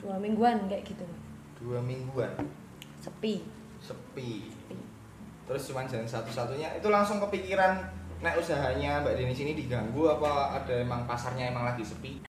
dua mingguan kayak gitu. Dua mingguan? Sepi. Sepi. Terus cuman jalan satu-satunya itu langsung kepikiran nek usahanya Mbak Denis ini diganggu apa ada emang pasarnya emang lagi sepi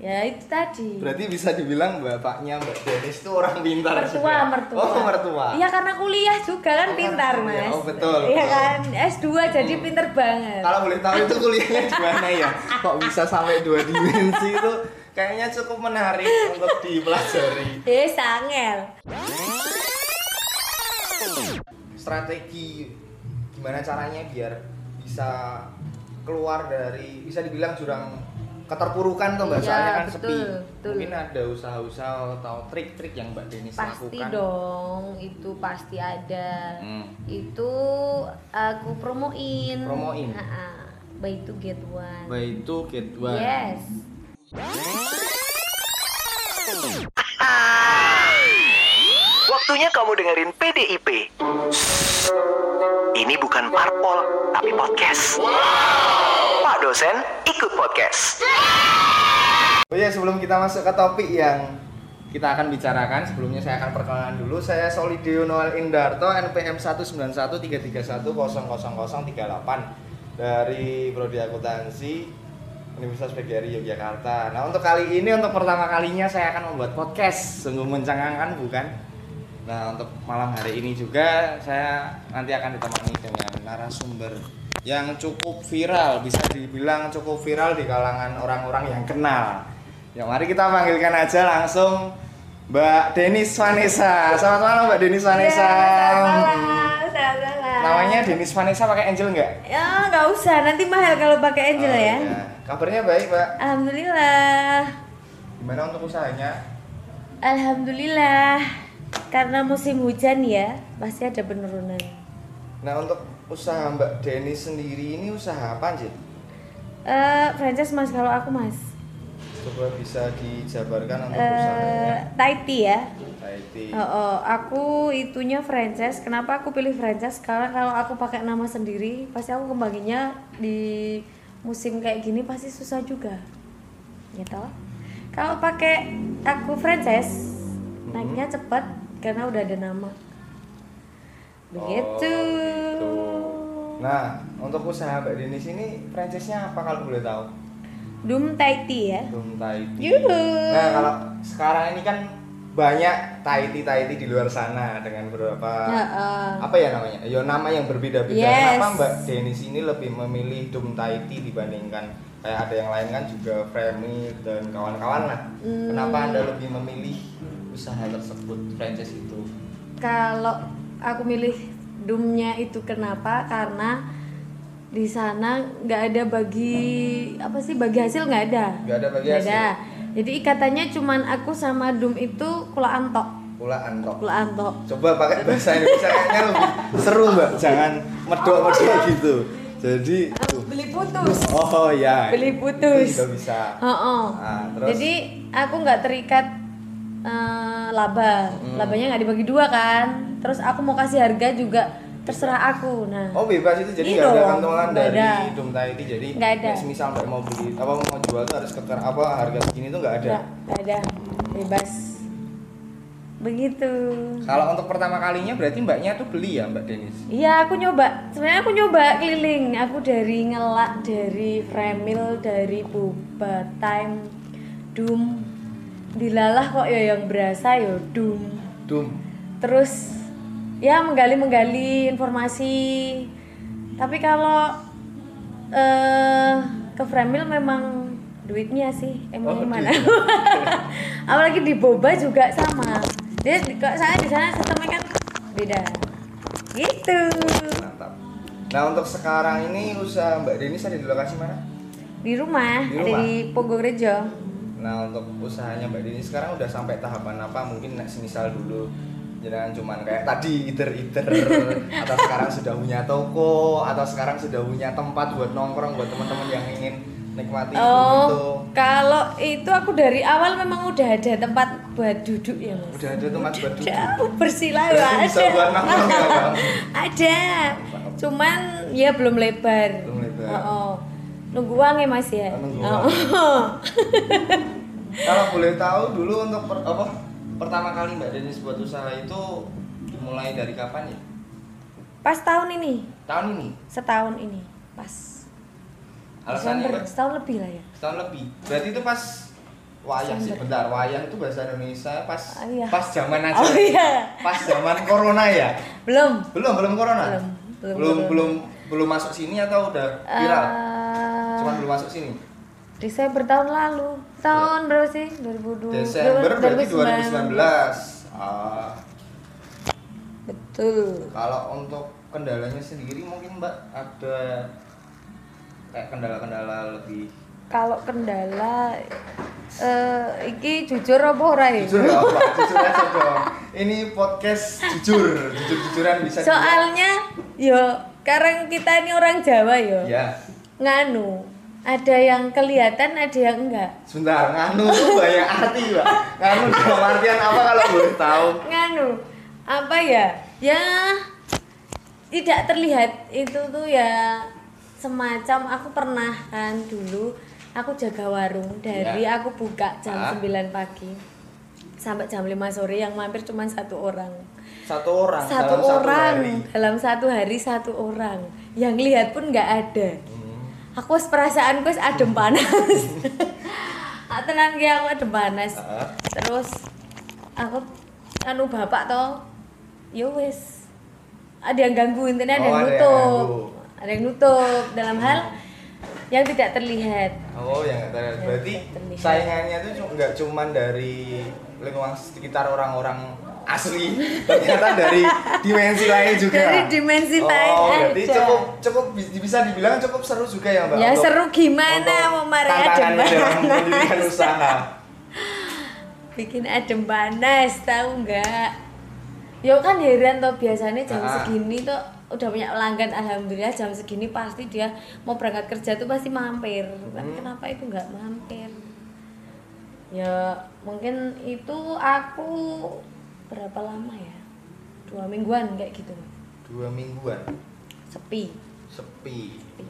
ya itu tadi. Berarti bisa dibilang bapaknya Mbak Denis itu orang pintar mertua juga. mertua oh mertua. Iya karena kuliah juga kan Oh, pintar mas. Oh, betul, iya kan? S2 jadi Hmm. pinter banget. Kalau boleh tahu itu kuliahnya di mana ya? Kok bisa sampai dua dimensi itu? Kayaknya cukup menarik untuk dipelajari. Eh sangel. Strategi gimana caranya biar bisa keluar dari bisa dibilang jurang keterpurukan tuh mbak Iya, soalnya kan betul, sepi betul. mungkin ada usaha-usaha atau trik-trik yang mbak Denis pasti lakukan dong itu pasti ada Hmm. itu aku promoin Promoin? Ha-ha. buy to get one By two get one. yes Waktunya kamu dengerin PDIP. Ini bukan parpol, tapi podcast. Dosen, ikut podcast. Oh iya sebelum kita masuk ke topik yang kita akan bicarakan sebelumnya saya akan perkenalan dulu saya Solideo Noel Indarto NPM 19133100038 dari Prodi Akuntansi Universitas PGRI Yogyakarta. Nah untuk kali ini untuk pertama kalinya saya akan membuat podcast sungguh mencengangkan bukan? Nah untuk malam hari ini juga saya nanti akan ditemani dengan narasumber yang cukup viral bisa dibilang cukup viral di kalangan orang-orang yang kenal. Ya mari kita panggilkan aja langsung Mbak Denis Vanessa. Selamat malam Mbak Denis Vanessa. Ya. Namanya Denis Vanessa pakai Angel nggak? ya nggak usah nanti mahal kalau pakai angel Oh, ya iya. Kabarnya baik Mbak. alhamdulillah Gimana untuk usahanya? alhamdulillah karena musim hujan ya pasti ada penurunan Nah untuk usaha Mbak Denis sendiri ini usaha apa sih? eh franchise mas kalau aku mas Coba bisa dijabarkan untuk eh usahanya. Taiti ya IT. Oh, oh, aku itunya franchise. Kenapa aku pilih franchise? Karena kalau aku pakai nama sendiri, pasti aku kembaginya di musim kayak gini pasti susah juga. Gitu. Kalau pakai aku franchise, naiknya cepat karena udah ada nama. Begitu. Oh. Nah, untuk usaha Mbak Denis ini franchise-nya apa kalau boleh tahu? Doom Taiti ya. Belum Taiti. Yuhu. Nah, kalau sekarang ini kan banyak Taiti-Taiti di luar sana dengan beberapa Heeh. apa ya namanya? Ya nama yang berbeda-beda. Yes. Kenapa Mbak Denis ini lebih memilih Doom Taiti dibandingkan kayak ada yang lain kan juga Fremi dan kawan-kawan lah. Hmm. Kenapa Anda lebih memilih usaha tersebut, franchise itu? Kalau aku milih Doomnya itu kenapa? Karena di sana nggak ada bagi apa sih bagi hasil nggak ada. Nggak ada bagi Nggak hasil? ada. Jadi ikatannya cuman aku sama Doom itu kulaan tok, Pula antok. kulaan tok. Coba pakai bahasa Indonesia kayaknya lebih seru mbak, jangan medok-medok gitu. Jadi, tuh. Beli putus. oh ya, Beli putus. itu bisa. Heeh. Ah, terus? Jadi aku nggak terikat eh, laba, Hmm. labanya nggak dibagi dua kan. Terus aku mau kasih harga juga terserah aku. Nah, Oh bebas itu jadi nggak ada kantongan dari. Dum Taiti jadi Nggak ada. nek semisal mbak mau beli apa mau jual tuh harus keker apa harga segini tuh nggak ada. nggak ada, bebas. Begitu. Kalau untuk pertama kalinya berarti mbaknya tuh beli ya mbak Denis. Iya, aku nyoba. Sebenarnya aku nyoba keliling. Aku dari ngelak, dari Fremil, dari Boba Time, Doom. Dilalah kok ya yang berasa ya Doom. Dum. Terus ya menggali-menggali informasi. Tapi kalau eh ke Fremil memang duitnya sih emang Oh, gimana? Apalagi di Boba juga sama. Dia di- kok saya di sana sistemnya kan beda. Gitu. Mantap. Nah untuk sekarang ini usaha mbak Denis ada di lokasi mana? Di rumah, Di ada rumah? di Pogogrejo. Nah untuk usahanya Mbak Dini sekarang udah sampai tahapan apa? Mungkin semisal dulu jangan cuman kayak tadi iter-iter atau sekarang sudah punya toko atau sekarang sudah punya tempat buat nongkrong buat teman-teman yang ingin nikmati itu. Oh, kalau itu aku dari awal memang udah ada tempat buat duduk ya mas. Udah ada tempat buat duduk. Ada, bersila ada. ya, Bang? ada. Cuman ya belum lebar. Belum lebar. Oh, oh. nunggu uang ya mas ya Nunggu Oh. Kalau boleh tahu dulu untuk per- apa pertama kali Mbak Denis buat usaha itu dimulai dari kapan ya? pas tahun ini Tahun ini. setahun ini pas Alasannya Desember Mbak? setahun lebih lah ya Setahun lebih. Berarti itu pas wayang sih, bentar. Wayang itu bahasa Indonesia pas Ah, iya. pas zaman aja. oh iya Pas zaman corona ya? belum Belum, belum corona. Belum, belum belum, belum, belum masuk sini atau udah viral? Eh, Cuman belum masuk sini. Desember tahun lalu. Tahun berapa sih? 2002 Desember berarti 2019. Ah, betul. Kalau untuk kendalanya sendiri mungkin Mbak ada kayak kendala-kendala lebih? Kalau kendala eh iki jujur apa ora ya? Jujur Pak, jujur aja dong. Ini podcast jujur, jujur-jujuran bisa soalnya yo karena kita ini orang Jawa yo. Ya. nganu ada yang kelihatan ada yang enggak Sebentar, nganu tuh banyak arti, Mbak. Nganu dalam artian apa kalau boleh tahu? nganu apa ya ya tidak terlihat itu tuh ya semacam aku pernah kan dulu aku jaga warung dari Ya. aku buka jam Ah. 9 pagi sampai jam 5 sore yang mampir cuma satu orang Satu orang satu dalam orang satu hari. dalam satu hari satu orang yang lihat pun nggak ada Hmm. Aku perasaan wis adem panas. Ah, tenan ki aku adem panas. Terus aku anu bapak toh ya wis. Ada yang ganggu intinya ada Oh, yang ada yang nutup. ada yang nutup. Dalam hal yang tidak terlihat. Oh, yang nggak terlihat. Berarti tidak saingannya itu nggak cuman dari lingkungan sekitar orang-orang asli, ternyata dari dimensi lain juga. Dari dimensi lain Oh, berarti aja. cukup cukup bi- bisa dibilang cukup seru juga ya, Mbak. Ya, untuk- seru gimana, mau marah tantangannya adem panas. usaha. bikin adem panas tahu nggak Yo kan heran toh biasanya jam Ah. segini tuh udah punya pelanggan alhamdulillah jam segini pasti dia mau berangkat kerja tuh pasti mampir kan Hmm. kenapa itu nggak mampir ya mungkin itu aku berapa lama ya dua mingguan kayak gitu Dua mingguan sepi sepi. sepi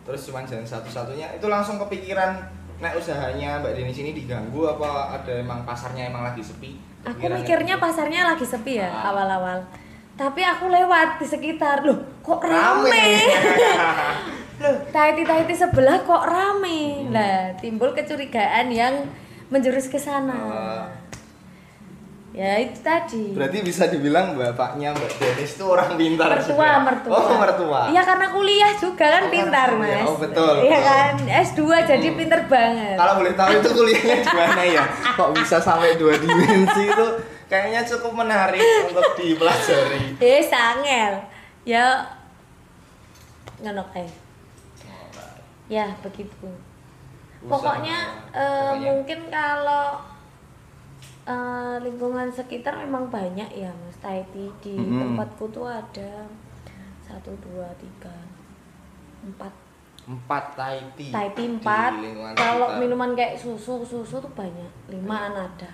Terus cuman jalan satu-satunya itu langsung kepikiran nek usahanya Mbak Denis ini diganggu apa ada emang pasarnya emang lagi sepi? aku mikirnya gitu. pasarnya lagi sepi ya Ah. awal-awal tapi aku lewat di sekitar loh kok rame. rame loh Tahiti-Tahiti sebelah kok rame Hmm. lah timbul kecurigaan yang menjurus ke sana Ah. Ya itu tadi Berarti bisa dibilang bapaknya Mbak Denis itu orang pintar mertua juga. mertua Oh, mertua. iya karena kuliah juga kan Oh, pintar mas Oh, betul, iya kan S2 jadi Hmm. pinter banget Kalau boleh tahu itu kuliahnya di mana ya? Kok bisa sampai dua dimensi itu kayaknya cukup menarik untuk dipelajari. eh sangel ya ngono kae ya begitu Usaha. pokoknya eh, Pokoknya. mungkin kalau eh, lingkungan sekitar memang banyak ya mas. Tahiti di Mm-mm. tempatku tuh ada satu dua tiga empat. Empat. Tahiti di empat. kalau minuman kayak susu susu tuh banyak. Limaan ada.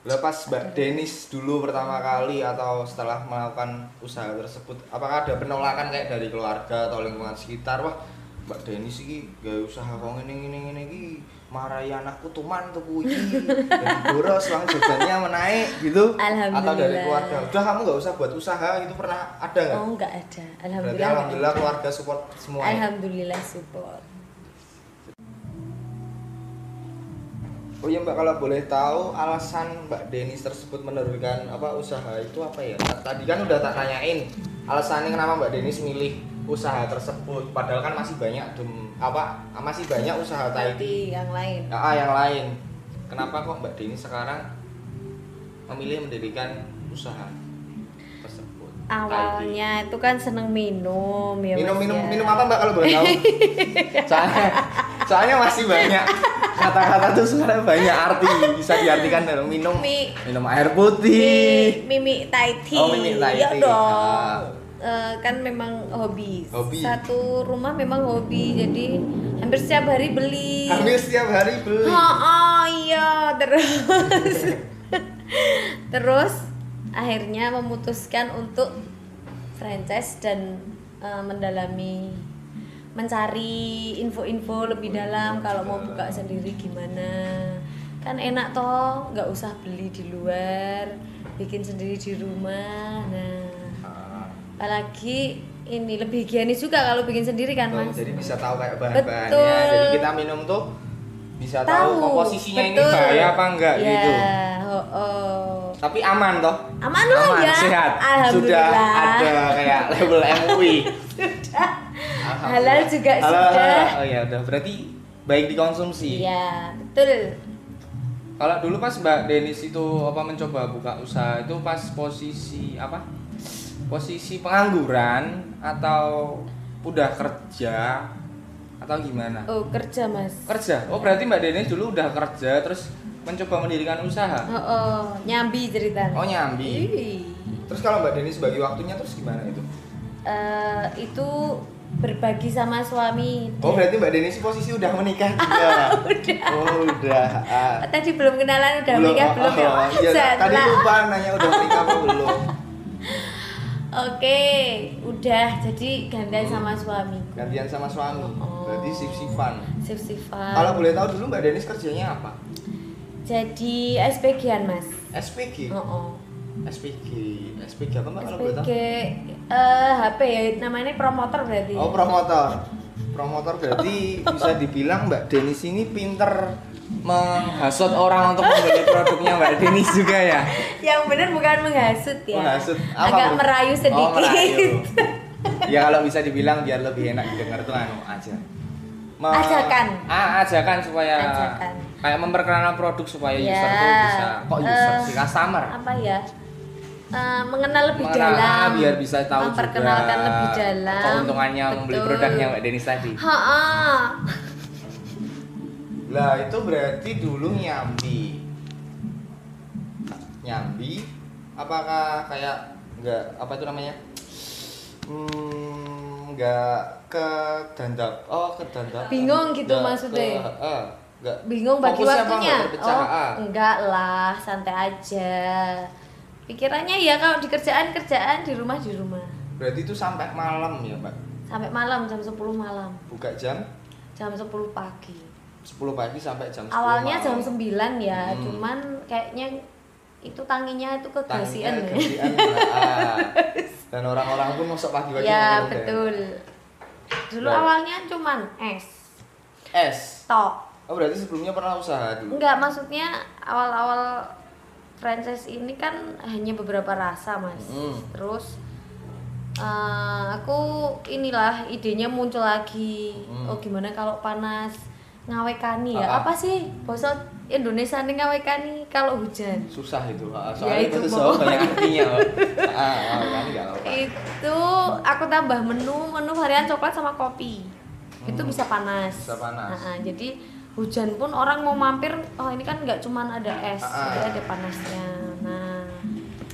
Lah pas Mbak Denis dulu pertama kali atau setelah melakukan usaha tersebut, apakah ada penolakan kayak dari keluarga atau lingkungan sekitar? Wah, Mbak Denis iki gawe usaha kok ngene ngene iki marahi anakku tuman tuku iki. Jadi boros bang jajannya menaik gitu. Atau dari keluarga. Udah kamu nggak usah buat usaha itu pernah ada nggak? oh nggak ada Berarti alhamdulillah nggak alhamdulillah keluarga support semua. ya? alhamdulillah support Oh iya Mbak kalau boleh tahu alasan Mbak Denis tersebut meneruskan apa usaha itu apa ya? Tadi kan udah tak tanyain alasannya kenapa Mbak Denis milih usaha tersebut. Padahal kan masih banyak dem apa masih banyak usaha Tahiti yang lain ah, yang lain. Kenapa kok Mbak Denis sekarang memilih mendirikan usaha tersebut? awalnya itu kan seneng minum ya minum minum ya. minum apa Mbak kalau boleh tahu? soalnya soalnya masih banyak kata-kata tuh sebenarnya banyak arti bisa diartikan dalam minum Mi- minum air putih Mimi Tahiti. Oh, Mimi Tahiti. Ya dong. Ah. Eh, kan memang hobi. Hobi. Satu rumah memang hobi, jadi hampir setiap hari beli. hampir setiap hari beli Oh, oh iya terus terus akhirnya memutuskan untuk franchise dan eh, mendalami mencari info-info lebih dalam kalau mau buka sendiri gimana kan enak toh nggak usah beli di luar bikin sendiri di rumah nah Ah, apalagi ini lebih higienis juga kalau bikin sendiri kan betul. mas. jadi bisa tahu kayak bahan-bahannya. Jadi kita minum tuh bisa tahu, komposisinya ini betul. bahaya apa enggak ya, gitu. oh, oh. tapi aman toh? Aman lah ya. sehat. Sudah ada kayak label MUI halal juga Halal, sudah. Halal. oh ya udah. Berarti baik dikonsumsi. Iya betul. Kalau dulu pas Mbak Denis itu apa mencoba buka usaha itu pas posisi apa posisi pengangguran atau udah kerja atau gimana? Oh kerja mas. Kerja? Oh berarti Mbak Denis dulu udah kerja terus mencoba mendirikan usaha? Oh, oh. nyambi ceritanya. Oh nyambi. Ih. terus kalau Mbak Denis bagi waktunya terus gimana itu? Eh, itu berbagi sama suami. Oh berarti Mbak Denis posisi udah menikah juga? Udah. Oh udah. Ah. tadi belum kenalan udah menikah belum ya? oh, iya, Masa tadi lupa nanya udah menikah apa belum oke udah. Jadi gandeng sama suami. Gantian sama suami. Oh. berarti sif-sifan sif sifan. Kalau boleh tahu dulu Mbak Denis kerjanya apa? Jadi SPG-an mas. SPG oh, oh. SPG SPG apa Mbak kalau boleh SPG tahu? eh HP ya. Namanya promotor berarti. Oh promotor. Promotor berarti bisa dibilang Mbak Denis ini pinter menghasut orang untuk membeli produknya Mbak Denis juga ya? Yang benar bukan menghasut ya. Menghasut. Apa agak merayu sedikit. oh, merayu. ya kalau bisa dibilang biar lebih enak didengar tuh anu aja. Me- Ajakan. ah ajakan supaya Ajakan. kayak memperkenalkan produk supaya Ya, user tuh bisa kok user eh, sih? Customer. apa ya? Eh, mengenal lebih Mengenal, dalam. ah, biar bisa tahu memperkenalkan juga lebih dalam. keuntungannya membeli Betul. produknya Mbak Denis tadi. Ha, ha. Lah itu berarti dulu nyambi. Nyambi apakah kayak enggak apa itu namanya? Hmm, enggak ke dandap. Oh, ke dandap. Bingung gitu Enggak maksudnya? ke- eh, enggak. bingung bagi Fokusnya waktunya oh Ah. enggak lah santai aja pikirannya ya kalau di kerjaan kerjaan di rumah di rumah Berarti itu sampai malam ya, Mbak. sampai malam jam 10 malam Buka jam jam 10 pagi 10 pagi sampai jam 10 awalnya jam malam. 9 ya Hmm. cuman kayaknya itu tanginya itu kegasian ya ah. Dan orang-orang pun masuk pagi-pagi ya betul dulu Baik. awalnya cuman es Es. tok Oh, berarti sebelumnya pernah usaha dulu. Enggak, maksudnya awal-awal franchise ini kan hanya beberapa rasa, Mas. Hmm. Terus eh, aku inilah idenya muncul lagi. Hmm. Oh, gimana kalau panas ngawekani ya? Ah, ah. Apa sih bahasa Indonesia nih ngawekani kalau hujan? susah itu ah, Ya, soalnya itu itu mau. banyak artinya ah, apa-apa Itu aku tambah menu menu varian coklat sama kopi. Itu Hmm. bisa panas. Bisa panas. Nah, jadi hujan pun orang mau mampir, oh ini kan nggak cuman ada es, Ah, ah. ada panasnya.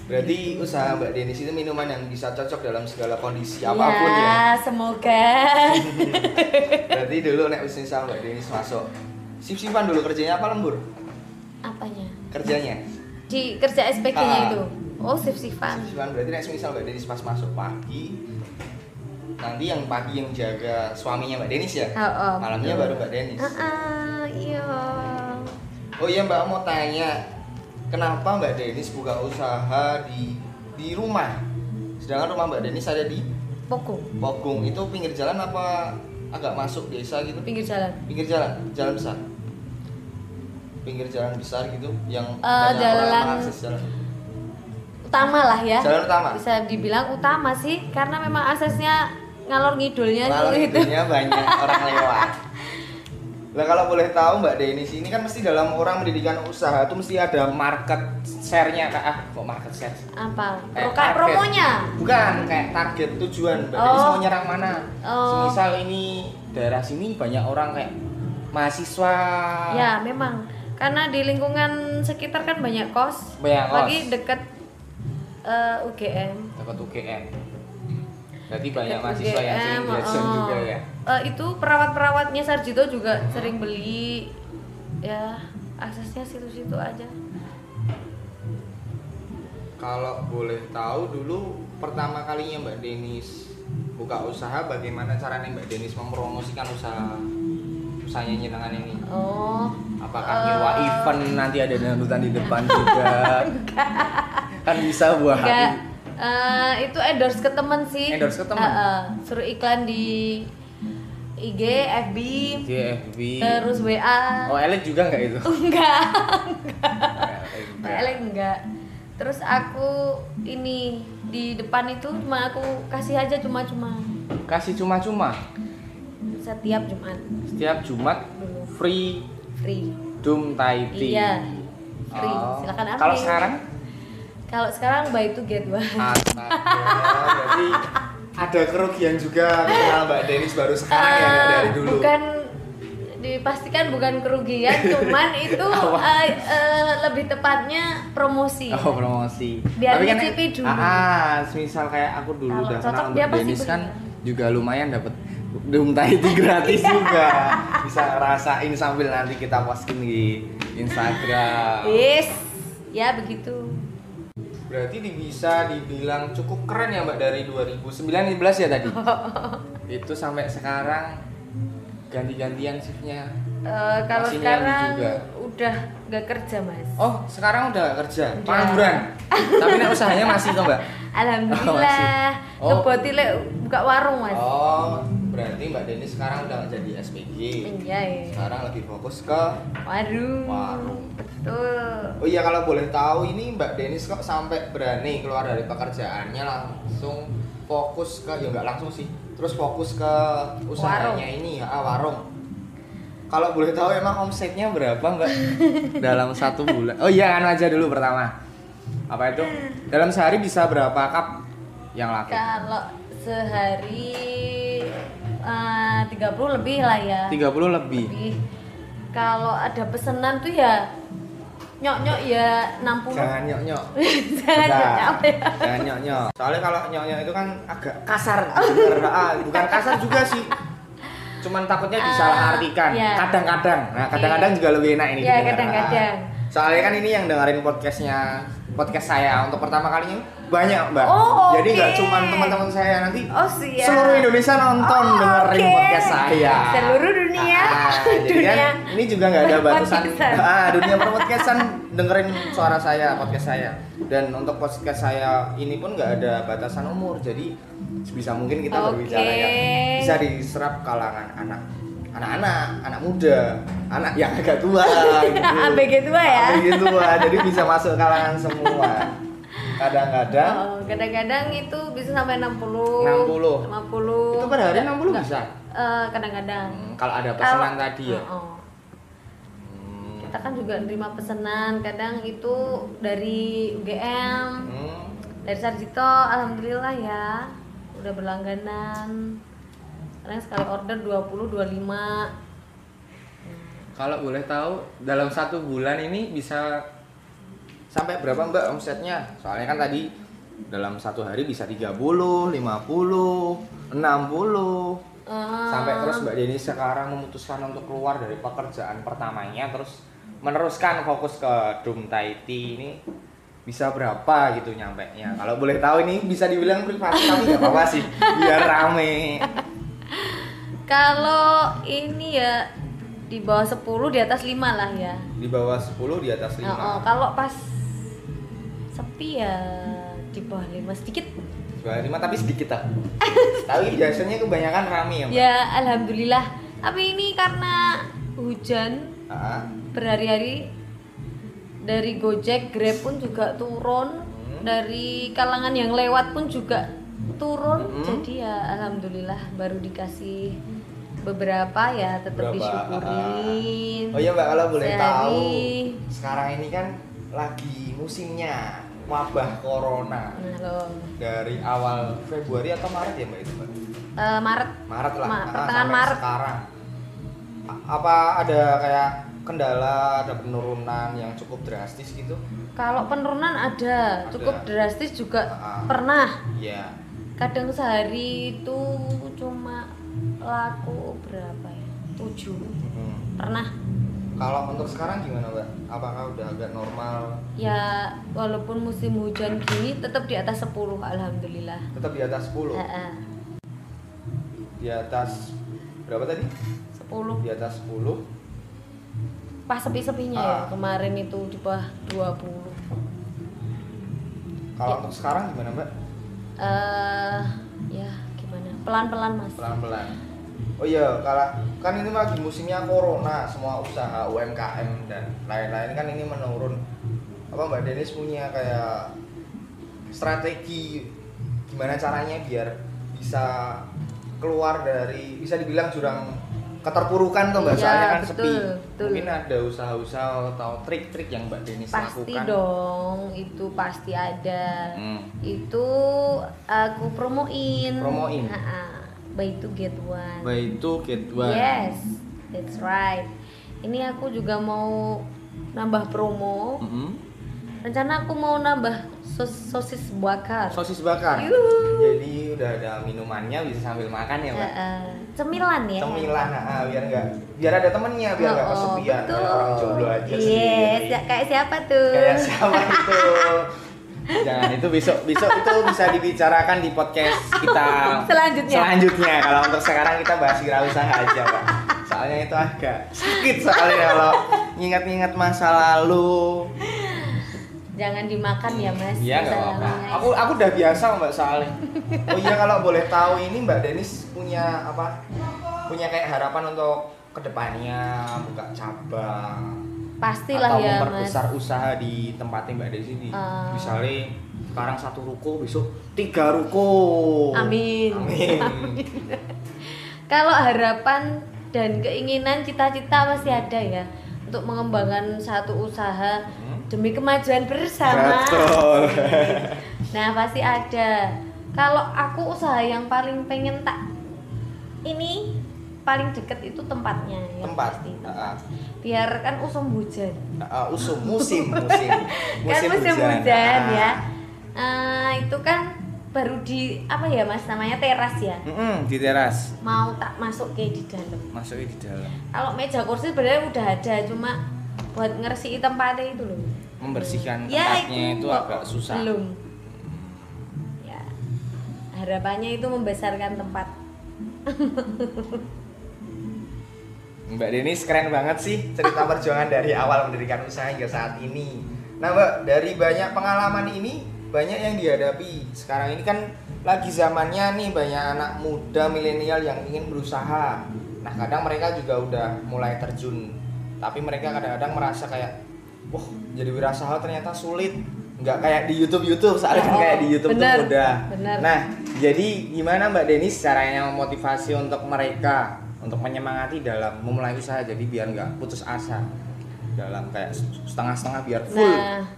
Berarti usaha Mbak Denis itu minuman yang bisa cocok dalam segala kondisi apa pun ya semoga. berarti dulu nek bisnis sama Mbak Denis masuk sip-sipan dulu kerjanya apa lembur Apanya? kerjanya Di kerja SPG-nya Ah. itu. Oh, sip-sipan. sip-sipan berarti nek misal Mbak Denis pas masuk pagi nanti yang pagi yang jaga suaminya Mbak Denis ya Oh, oh, malamnya betul. baru Mbak Denis Ah, ah, iya. oh iya Mbak mau tanya kenapa Mbak Denis buka usaha di di rumah sedangkan rumah Mbak Denis ada di Pokok, Pogung itu pinggir jalan apa agak masuk desa gitu? pinggir jalan. Pinggir jalan, jalan besar. Pinggir jalan besar gitu yang banyak orang jalan- mengakses jalan. Utama lah ya. Jalan utama. Bisa dibilang utama sih karena memang aksesnya ngalor ngidulnya tuh gitu. itunya banyak orang lewat. Lah kalau boleh tahu Mbak Denis ini kan mesti dalam orang mendirikan usaha itu mesti ada market share-nya kak ah kok market share? Apa? Kayak Kayak target. promonya. Bukan kayak target tujuan Mbak Denis Oh. mau nyerang mana? Oh. Semisal ini daerah sini banyak orang kayak mahasiswa. Ya, memang karena di lingkungan sekitar kan banyak kos. Banyak kos. Lagi deket eh, UGM. dapat UGM berarti banyak mahasiswa yang sering jajan oh. juga ya Eh, itu perawat-perawatnya Sarjito juga sering beli. Ya, aksesnya situ-situ aja. kalau boleh tahu dulu pertama kalinya Mbak Denis buka usaha bagaimana caranya Mbak Denis mempromosikan usaha usahanya nyenengan ini Oh. apakah Eh, nyewa event nanti ada dangdutan di depan juga kan bisa buat Eh, itu endorse ke temen sih. Endorse ke temen? Eh, eh, suruh iklan di IG, FB, JFB terus WA. oh elit juga nggak itu Enggak. Enggak. Elek enggak. Terus aku ini di depan itu cuma aku kasih aja cuma-cuma kasih cuma-cuma setiap Jumat setiap Jumat free free. Doom Thai Tea. Iya. Free. Oh. Silakan. Kalau sekarang Kalau sekarang buy to get one. Astaga, berarti ada kerugian juga kenal Mbak Denis baru sekarang ya nggak dari Eh, dulu. Bukan dipastikan bukan kerugian, cuman itu eh, eh, lebih tepatnya promosi. Oh promosi. Biar kan nyicipi dulu. Ah, ah, misal kayak aku dulu Kalau udah kenal dia Mbak Denis kan juga lumayan dapat Doom Thai Tea gratis Iya. juga. Bisa ngerasain sambil nanti kita posting di Instagram. Yes, ya begitu. Berarti bisa dibilang cukup keren ya Mbak dari 2019 ya tadi. Itu sampai sekarang ganti-gantian shiftnya. Eh, kalau sekarang juga. udah gak kerja mas. Oh, sekarang udah gak kerja, Udah. pengangguran. Tapi nek usahanya masih kok, Mbak? Alhamdulillah. Oh. Ngeboti lek buka warung mas. Oh, berarti Mbak Denis sekarang udah gak jadi SPG. Iya ya. Sekarang lebih fokus ke Warung. Warung. Betul. Oh iya kalau boleh tahu ini Mbak Denis kok sampai berani keluar dari pekerjaannya langsung fokus ke ya nggak langsung sih terus fokus ke usahanya Warung. ini ya ah, warung kalau boleh tahu emang omsetnya berapa Mbak dalam satu bulan oh iya anu aja dulu pertama apa itu dalam sehari bisa berapa cup yang laku Kalau sehari eh, 30 lebih lah ya. 30 lebih Lebih. Kalau ada pesanan tuh ya nyok-nyok ya 60. jangan nyok nyok Jangan nyok apa ya. Jangan nyok nyok. Soalnya kalau nyok nyok itu kan agak kasar. Bener. Ah, bukan kasar juga sih. Cuman takutnya disalahartikan. iya. Kadang-kadang. Nah, kadang-kadang juga lebih enak ini. Iya, didengar. kadang-kadang. Ah. Soalnya kan ini yang dengerin podcastnya podcast saya untuk pertama kalinya banyak mbak. Oh, Jadi nggak cuma teman-teman saya nanti Oh siap. seluruh Indonesia nonton Oh, dengerin oke. podcast saya. Seluruh dunia. Ah, jadi Dunia kan ini juga nggak ada batasan. Ah, dunia perpodcastan dengerin suara saya, podcast saya. Dan untuk podcast saya ini pun nggak ada batasan umur. Jadi sebisa mungkin kita Oke. berbicara yang bisa diserap kalangan anak anak-anak, anak muda, anak yang agak tua gitu. ABG tua ya. ABG tua. Jadi bisa masuk kalangan semua. Kadang-kadang Oh, kadang-kadang itu bisa sampai 60. 60. 50. itu per hari Enggak, 60 enggak. bisa. Eh, kadang-kadang. Hmm, kalau ada pesanan Kalau- tadi ya. Oh, oh. Hmm. Kita kan juga nerima pesanan, kadang itu dari UGM, Hmm. dari Sarjito, alhamdulillah ya. Udah berlangganan. Kadang sekali order 20 25. Kalau boleh tahu dalam satu bulan ini bisa sampai berapa mbak omsetnya? Soalnya kan tadi dalam satu hari bisa 30, 50, 60 Eh, sampai terus mbak Deni sekarang memutuskan untuk keluar dari pekerjaan pertamanya terus meneruskan fokus ke Doom Thai Tea ini bisa berapa gitu nyampe nya kalau boleh tahu ini bisa dibilang privasi tapi nggak apa-apa sih biar rame Kalau ini ya di bawah 10 di atas 5 lah ya. di bawah 10 di atas 5 Oh, oh, kalau pas sepi ya di bawah 5 sedikit. Dua lima tapi sedikit tak. tapi biasanya kebanyakan rame ya mbak. Ya alhamdulillah. Tapi ini karena hujan Ah, berhari-hari dari Gojek, Grab pun juga turun. Hmm. Dari kalangan yang lewat pun juga turun. Hmm. Jadi ya alhamdulillah baru dikasih beberapa ya tetap disyukurin. oh iya mbak kalau boleh Sehari. tahu sekarang ini kan lagi musimnya wabah corona loh. dari awal Februari atau Maret ya mbak itu mbak Eh, Maret Maret lah Ma- Ah, pertengahan Maret. sekarang A- apa ada kayak kendala ada penurunan yang cukup drastis gitu Kalau penurunan ada, Ada. cukup drastis juga Ah. pernah. ya Kadang sehari itu cuma laku berapa ya? 7. Hmm. Pernah. kalau untuk sekarang gimana mbak apakah udah agak normal Ya walaupun musim hujan gini tetap di atas 10 alhamdulillah. tetap di atas 10 Heeh. di atas berapa tadi 10 di atas 10 pas sepi-sepinya ya Ah. kemarin itu di bawah 20 kalau Ya. untuk sekarang gimana mbak? Eh ya gimana? Pelan-pelan mas. Pelan-pelan. Oh iya kalau kan ini lagi musimnya corona semua usaha UMKM dan lain-lain kan ini menurun. Apa mbak Denis punya kayak strategi gimana caranya biar bisa keluar dari bisa dibilang jurang keterpurukan tuh mbak Iya, soalnya kan betul, sepi betul. mungkin ada usaha-usaha atau trik-trik yang mbak Denis pasti lakukan dong itu pasti ada Hmm. itu aku promoin Promoin? Ha-ha. buy to get one By two get one. yes that's right ini aku juga mau nambah promo Mm-mm. rencana aku mau nambah sos- sosis bakar Sosis bakar. Yuhu. Jadi udah ada minumannya bisa sambil makan ya, Mbak. Ha-ha. cemilan ya Cemilan, ah, biar enggak biar ada temennya, biar enggak Oh, kesepian betul. orang jomblo aja yes sendiri. ya, kayak siapa tuh Kayak siapa itu? Jangan itu besok besok itu bisa dibicarakan di podcast kita Selanjutnya. Selanjutnya kalau untuk sekarang kita bahas wirausaha aja, Pak. Soalnya itu agak sakit soalnya kalau ingat-ingat masa lalu. Jangan dimakan ya mas Iya nggak apa-apa. lalunya. Aku aku udah biasa mbak soalnya. Oh iya kalau boleh tahu ini mbak Denis punya apa? Punya kayak harapan untuk ke depannya buka cabang pastilah atau ya mas memperbesar usaha di tempatnya mbak Denis ini. Ah. Misalnya sekarang satu ruko besok tiga ruko. Amin. Amin. Kalau harapan dan keinginan cita-cita pasti ada ya untuk mengembangkan satu usaha. Demi kemajuan bersama. Betul. Nah pasti ada. Kalau aku usaha yang paling pengen tak ini paling deket itu tempatnya ya Tempat. pasti tempat. Biar kan usum hujan. Uh, usum musim musim kan musim hujan, Ah. ya. Eh, itu kan baru di apa ya mas namanya teras ya. Mm-mm, di teras Mau tak masuk ke di dalam. masuknya di dalam Kalau meja kursi sebenarnya udah ada, cuma buat ngersi tempatnya itu loh. membersihkan Ya, tempatnya itu, kok agak susah. Belum. Ya. Harapannya itu membesarkan tempat. Mbak Denis keren banget sih cerita perjuangan dari awal mendirikan usaha hingga saat ini. Nah Mbak, dari banyak pengalaman ini banyak yang dihadapi. Sekarang ini kan lagi zamannya nih banyak anak muda milenial yang ingin berusaha. Nah kadang mereka juga udah mulai terjun, tapi mereka kadang-kadang merasa kayak, wah jadi wirausaha ternyata sulit. Nggak kayak di YouTube YouTube, soalnya kan Oh, kayak di YouTube benar, tuh mudah. benar. Nah jadi gimana Mbak Denis caranya memotivasi untuk mereka untuk menyemangati dalam memulai usaha jadi biar nggak putus asa dalam kayak setengah-setengah biar full Nah,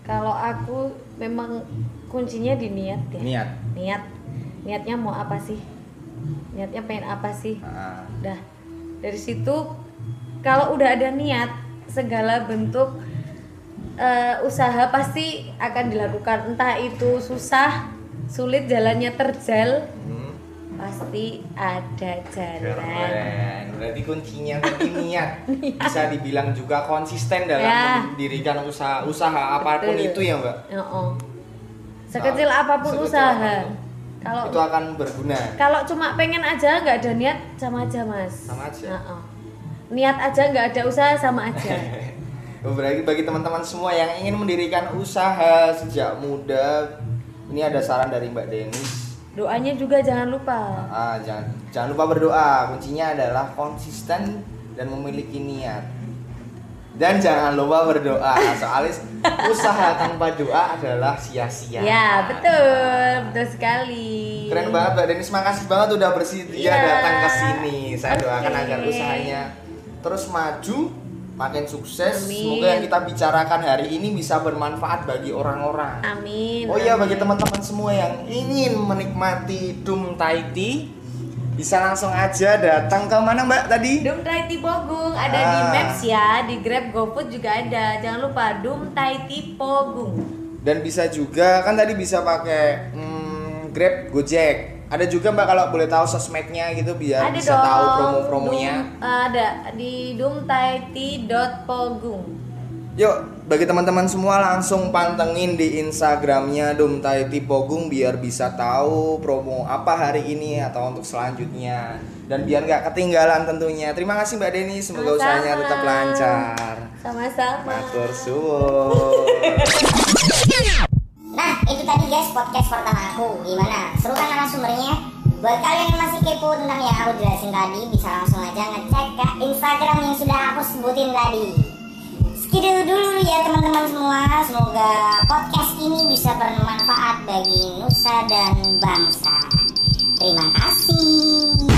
kalau aku memang kuncinya di niat ya. niat. Niat. Niatnya mau apa sih? Niatnya pengen apa sih? Nah, Udah. Dari situ kalau udah ada niat, segala bentuk eh, usaha pasti akan dilakukan. Entah itu susah, sulit jalannya terjal, hmm, pasti ada jalan. keren. Berarti kuncinya tadi niat. Bisa dibilang juga konsisten dalam Ya. mendirikan usaha usaha apa pun Betul. itu ya Mbak. Oh, Sekecil apa pun Sekecil usaha. apa pun. Kalau Itu akan berguna. kalau cuma pengen aja nggak ada niat sama aja mas. Sama aja. Heeh. Niat aja nggak ada usaha sama aja. Berarti bagi teman-teman semua yang ingin mendirikan usaha sejak muda, ini ada saran dari Mbak Denis. Doanya juga jangan lupa. Ah, jangan jangan lupa berdoa. Kuncinya adalah konsisten dan memiliki niat. Dan jangan lupa berdoa. Soalnya usaha tanpa doa adalah sia-sia. Ya betul, betul sekali. Keren banget Mbak Denis. Makasih banget udah bersedia Iya. datang ke sini. Saya Oke. doakan agar usahanya terus maju, makin sukses. Amin. Semoga yang kita bicarakan hari ini bisa bermanfaat bagi orang-orang. Amin. Oh iya bagi teman-teman semua yang ingin menikmati Doom Thai Tea bisa langsung aja datang ke mana Mbak tadi? Doom Thai Tea Pogung ada di Ah. Maps ya, di Grab GoFood juga ada. Jangan lupa Doom Thai Tea Pogung. Dan bisa juga kan tadi bisa pakai hmm, Grab, Gojek. Ada juga Mbak kalau boleh tahu sosmednya gitu biar ada bisa dong. tahu promo-promonya. Doom- ada di doomthaitea.pogung. Yuk, bagi teman-teman semua langsung pantengin di Instagramnya Dumtai Tipogung biar bisa tahu promo apa hari ini atau untuk selanjutnya dan biar nggak ketinggalan tentunya. Terima kasih Mbak Deni, semoga Sama-sama. usahanya tetap lancar. Sama-sama. Matur suwun. Guys podcast pertama aku. Gimana? Seru kan narasumbernya? Buat kalian yang masih kepo tentang yang aku jelasin tadi, bisa langsung aja ngecek ke Instagram yang sudah aku sebutin tadi. Sekidu dulu ya teman-teman semua. Semoga podcast ini bisa bermanfaat bagi nusa dan bangsa. Terima kasih.